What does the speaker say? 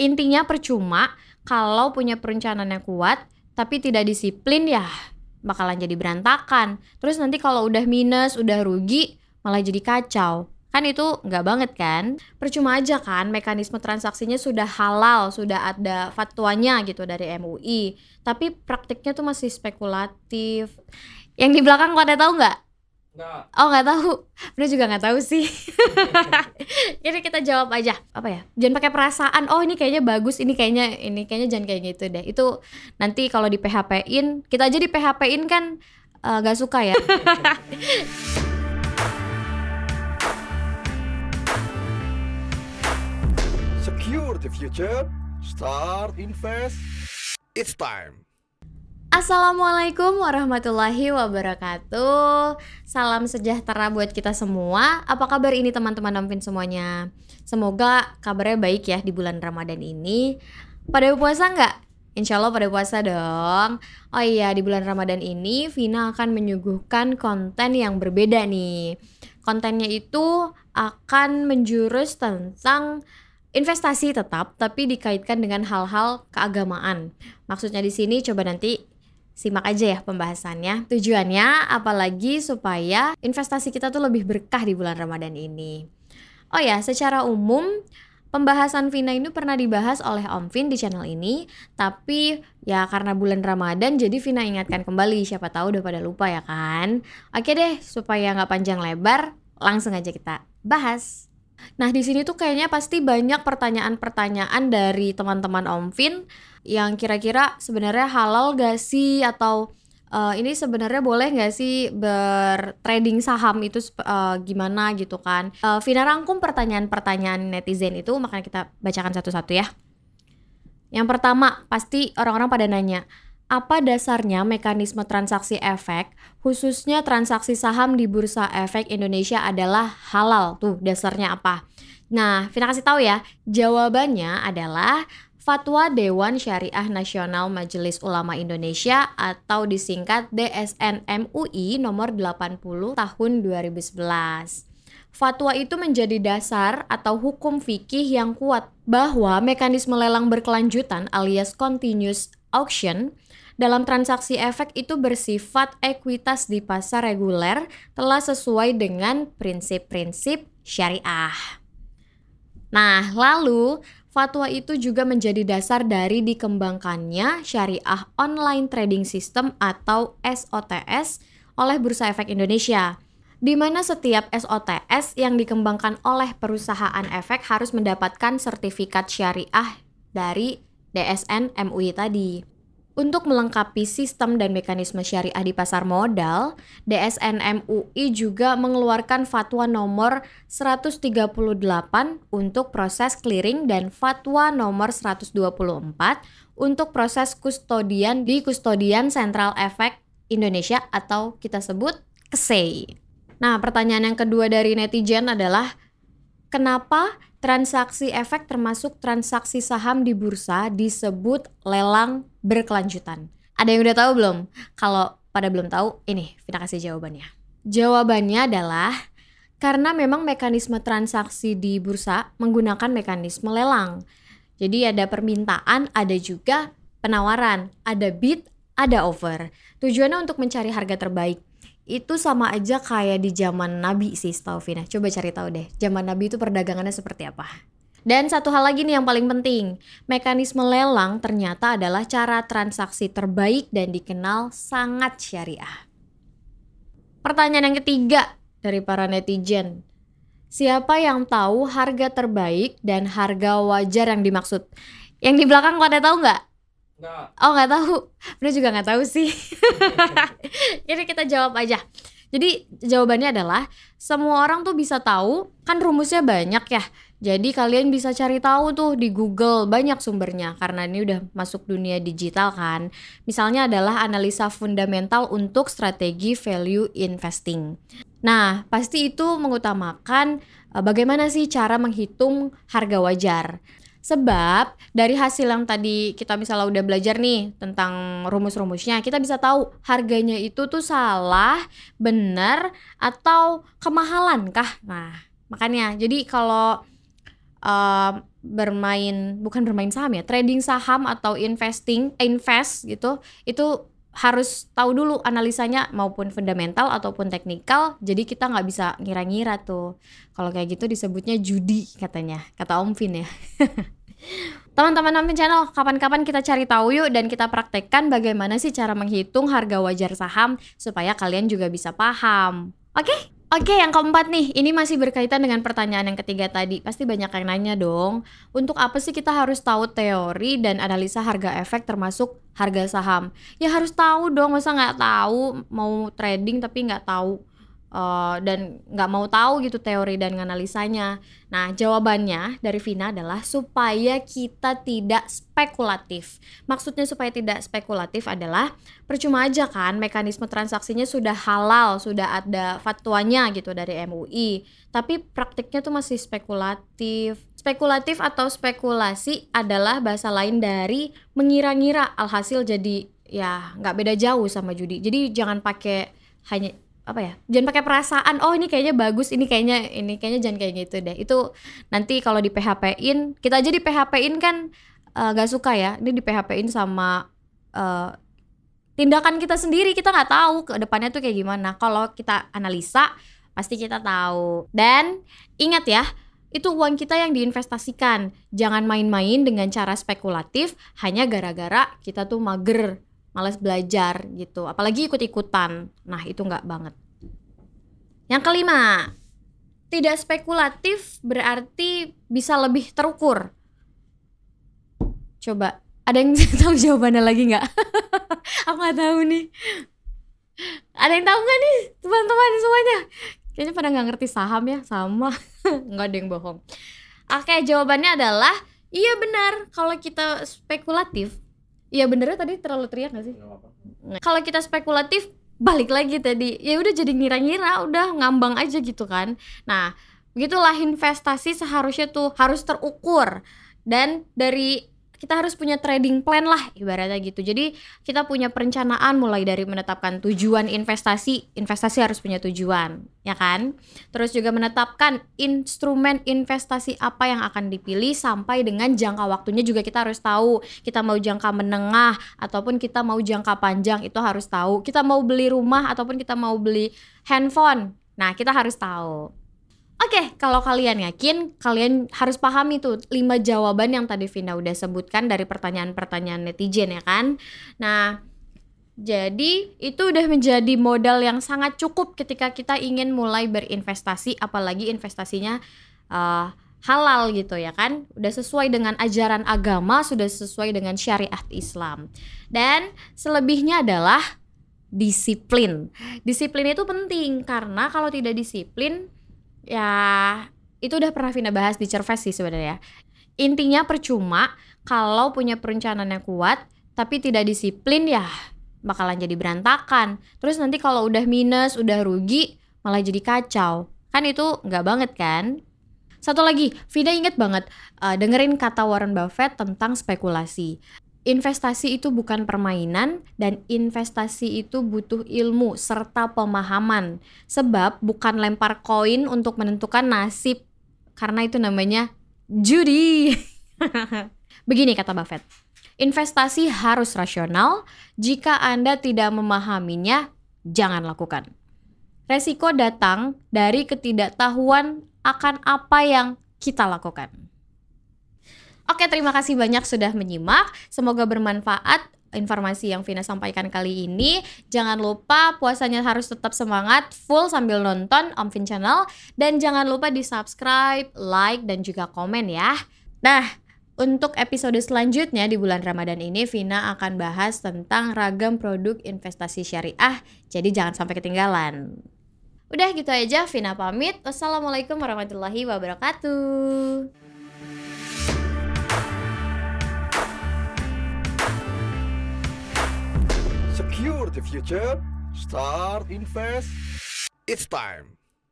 Intinya percuma kalau punya perencanaan yang kuat tapi tidak disiplin ya bakalan jadi berantakan. Terus nanti kalau udah minus, udah rugi, malah jadi kacau. Kan itu nggak banget kan? Percuma aja kan mekanisme transaksinya sudah halal, sudah ada fatwanya gitu dari MUI. Tapi praktiknya tuh masih spekulatif. Yang di belakang pada tahu nggak? Nggak. Oh nggak tahu, Bro juga nggak tahu sih. Jadi kita jawab aja apa ya? Jangan pakai perasaan. Oh ini kayaknya bagus, ini kayaknya ini kayaknya jangan kayak gitu deh. Itu nanti kalau di PHP-in, kita aja di PHP-in kan nggak suka ya. Secure the future. Start invest. It's time. Assalamualaikum warahmatullahi wabarakatuh. Salam sejahtera buat kita semua. Apa kabar ini teman-teman Ampin semuanya? Semoga kabarnya baik ya di bulan Ramadan ini. Pada puasa nggak? Insya Allah pada puasa dong. Oh iya, di bulan Ramadan ini Vina akan menyuguhkan konten yang berbeda nih. Kontennya itu akan menjurus tentang investasi tetap, tapi dikaitkan dengan hal-hal keagamaan. Maksudnya di sini coba nanti simak aja ya pembahasannya. Tujuannya apalagi supaya investasi kita tuh lebih berkah di bulan Ramadan ini. Oh ya, secara umum pembahasan Vina ini pernah dibahas oleh Om Vin di channel ini, tapi ya karena bulan Ramadan jadi Vina ingatkan kembali, siapa tahu udah pada lupa ya kan. Oke deh, supaya nggak panjang lebar, langsung aja kita bahas. Nah, di sini tuh kayaknya pasti banyak pertanyaan-pertanyaan dari teman-teman Om Vin yang kira-kira sebenarnya halal gak sih atau eh, ini sebenarnya boleh nggak sih bertrading saham itu eh, gimana gitu kan? Eh, Vina rangkum pertanyaan-pertanyaan netizen itu makanya kita bacakan satu-satu ya. Yang pertama, pasti orang-orang pada nanya, apa dasarnya mekanisme transaksi efek, khususnya transaksi saham di Bursa Efek Indonesia adalah halal? Tuh, dasarnya apa? Nah, Vina kasih tahu ya, jawabannya adalah Fatwa Dewan Syariah Nasional Majelis Ulama Indonesia atau disingkat DSN MUI nomor 80 tahun 2011. Fatwa itu menjadi dasar atau hukum fikih yang kuat bahwa mekanisme lelang berkelanjutan alias continuous auction dalam transaksi efek itu bersifat ekuitas di pasar reguler telah sesuai dengan prinsip-prinsip syariah. Nah, lalu fatwa itu juga menjadi dasar dari dikembangkannya syariah online trading system atau SOTS oleh Bursa Efek Indonesia di mana setiap SOTS yang dikembangkan oleh perusahaan efek harus mendapatkan sertifikat syariah dari DSN MUI tadi. Untuk melengkapi sistem dan mekanisme syariah di pasar modal, DSN MUI juga mengeluarkan fatwa nomor 138 untuk proses clearing dan fatwa nomor 124 untuk proses kustodian di Kustodian Sentral Efek Indonesia atau kita sebut KSEI. Nah, pertanyaan yang kedua dari netizen adalah kenapa transaksi efek termasuk transaksi saham di bursa disebut lelang berkelanjutan? Ada yang udah tahu belum? Kalau pada belum tahu, ini Vina kasih jawabannya. Jawabannya adalah karena memang mekanisme transaksi di bursa menggunakan mekanisme lelang. Jadi ada permintaan, ada juga penawaran, ada bid, ada offer. Tujuannya untuk mencari harga terbaik itu sama aja kayak di zaman Nabi sih setahu Vina. Coba cari tahu deh, zaman Nabi itu perdagangannya seperti apa. Dan satu hal lagi nih yang paling penting, mekanisme lelang ternyata adalah cara transaksi terbaik dan dikenal sangat syariah. Pertanyaan yang ketiga dari para netizen. Siapa yang tahu harga terbaik dan harga wajar yang dimaksud? Yang di belakang pada tahu nggak? Nggak. Oh nggak tahu, Bener juga nggak tahu sih. Jadi kita jawab aja. Jadi jawabannya adalah semua orang tuh bisa tahu kan rumusnya banyak ya. Jadi kalian bisa cari tahu tuh di Google banyak sumbernya karena ini udah masuk dunia digital kan. Misalnya adalah analisa fundamental untuk strategi value investing. Nah, pasti itu mengutamakan eh, bagaimana sih cara menghitung harga wajar. Sebab dari hasil yang tadi kita misalnya udah belajar nih tentang rumus-rumusnya, kita bisa tahu harganya itu tuh salah, benar, atau kemahalan kah? Nah, makanya jadi kalau uh, bermain bukan bermain saham ya, trading saham atau investing, invest gitu, itu harus tahu dulu analisanya maupun fundamental ataupun teknikal jadi kita nggak bisa ngira-ngira tuh. Kalau kayak gitu disebutnya judi katanya kata Om Vin ya. Teman-teman Om Vin channel kapan-kapan kita cari tahu yuk dan kita praktekkan bagaimana sih cara menghitung harga wajar saham supaya kalian juga bisa paham. Oke? okay? Oke, yang keempat nih, ini masih berkaitan dengan pertanyaan yang ketiga tadi. Pasti banyak yang nanya dong, untuk apa sih kita harus tahu teori dan analisa harga efek termasuk harga saham? Ya harus tahu dong, masa nggak tahu mau trading tapi nggak tahu uh, dan nggak mau tahu gitu teori dan analisanya. Nah, jawabannya dari Vina adalah supaya kita tidak spekulatif. Maksudnya supaya tidak spekulatif adalah percuma aja kan mekanisme transaksinya sudah halal, sudah ada fatwanya gitu dari MUI, tapi praktiknya tuh masih spekulatif. Spekulatif atau spekulasi adalah bahasa lain dari mengira-ngira alhasil jadi ya nggak beda jauh sama judi. Jadi jangan pakai hanya apa ya? Jangan pakai perasaan oh ini kayaknya bagus ini kayaknya ini kayaknya jangan kayak gitu deh. Itu nanti kalau di PHP-in kita aja di PHP-in kan uh, gak suka ya ini di PHP-in sama uh, tindakan kita sendiri kita nggak tahu ke depannya tuh kayak gimana. Kalau kita analisa pasti kita tahu. Dan ingat ya itu uang kita yang diinvestasikan. Jangan main-main dengan cara spekulatif hanya gara-gara kita tuh mager males belajar gitu apalagi ikut-ikutan. Nah itu nggak banget. Yang kelima tidak spekulatif berarti bisa lebih terukur. Coba ada yang tahu jawabannya lagi nggak? Aku nggak tahu nih. Ada yang tahu nggak nih teman-teman semuanya? Kayaknya pada nggak ngerti saham ya sama. Nggak ada yang bohong. Oke jawabannya adalah iya benar kalau kita spekulatif Iya benernya tadi terlalu teriak gak sih? Nah, kalau kita spekulatif balik lagi tadi ya udah jadi ngira-ngira udah ngambang aja gitu kan. Nah begitulah investasi seharusnya tuh harus terukur dan dari kita harus punya trading plan lah ibaratnya gitu. Jadi kita punya perencanaan mulai dari menetapkan tujuan investasi, investasi harus punya tujuan, ya kan? Terus juga menetapkan instrumen investasi apa yang akan dipilih sampai dengan jangka waktunya juga kita harus tahu. Kita mau jangka menengah ataupun kita mau jangka panjang itu harus tahu. Kita mau beli rumah ataupun kita mau beli handphone. Nah, kita harus tahu. Oke, okay, kalau kalian yakin, kalian harus pahami tuh lima jawaban yang tadi Vina udah sebutkan dari pertanyaan-pertanyaan netizen ya kan. Nah, jadi itu udah menjadi modal yang sangat cukup ketika kita ingin mulai berinvestasi, apalagi investasinya uh, halal gitu ya kan. Udah sesuai dengan ajaran agama, sudah sesuai dengan syariat Islam. Dan selebihnya adalah disiplin. Disiplin itu penting karena kalau tidak disiplin ya itu udah pernah Vina bahas di Cerves sih sebenarnya. Intinya percuma kalau punya perencanaan yang kuat tapi tidak disiplin ya bakalan jadi berantakan. Terus nanti kalau udah minus, udah rugi, malah jadi kacau. Kan itu nggak banget kan? Satu lagi, Vina inget banget uh, dengerin kata Warren Buffett tentang spekulasi investasi itu bukan permainan dan investasi itu butuh ilmu serta pemahaman. Sebab bukan lempar koin untuk menentukan nasib karena itu namanya judi. Begini kata Buffett. Investasi harus rasional. Jika Anda tidak memahaminya, jangan lakukan. Resiko datang dari ketidaktahuan akan apa yang kita lakukan. Oke, terima kasih banyak sudah menyimak. Semoga bermanfaat informasi yang Vina sampaikan kali ini. Jangan lupa puasanya harus tetap semangat, full sambil nonton Om Vin Channel. Dan jangan lupa di subscribe, like, dan juga komen ya. Nah, untuk episode selanjutnya di bulan Ramadan ini Vina akan bahas tentang ragam produk investasi syariah. Jadi jangan sampai ketinggalan. Udah gitu aja, Vina pamit. Wassalamualaikum warahmatullahi wabarakatuh. Secure the future. Start invest. It's time.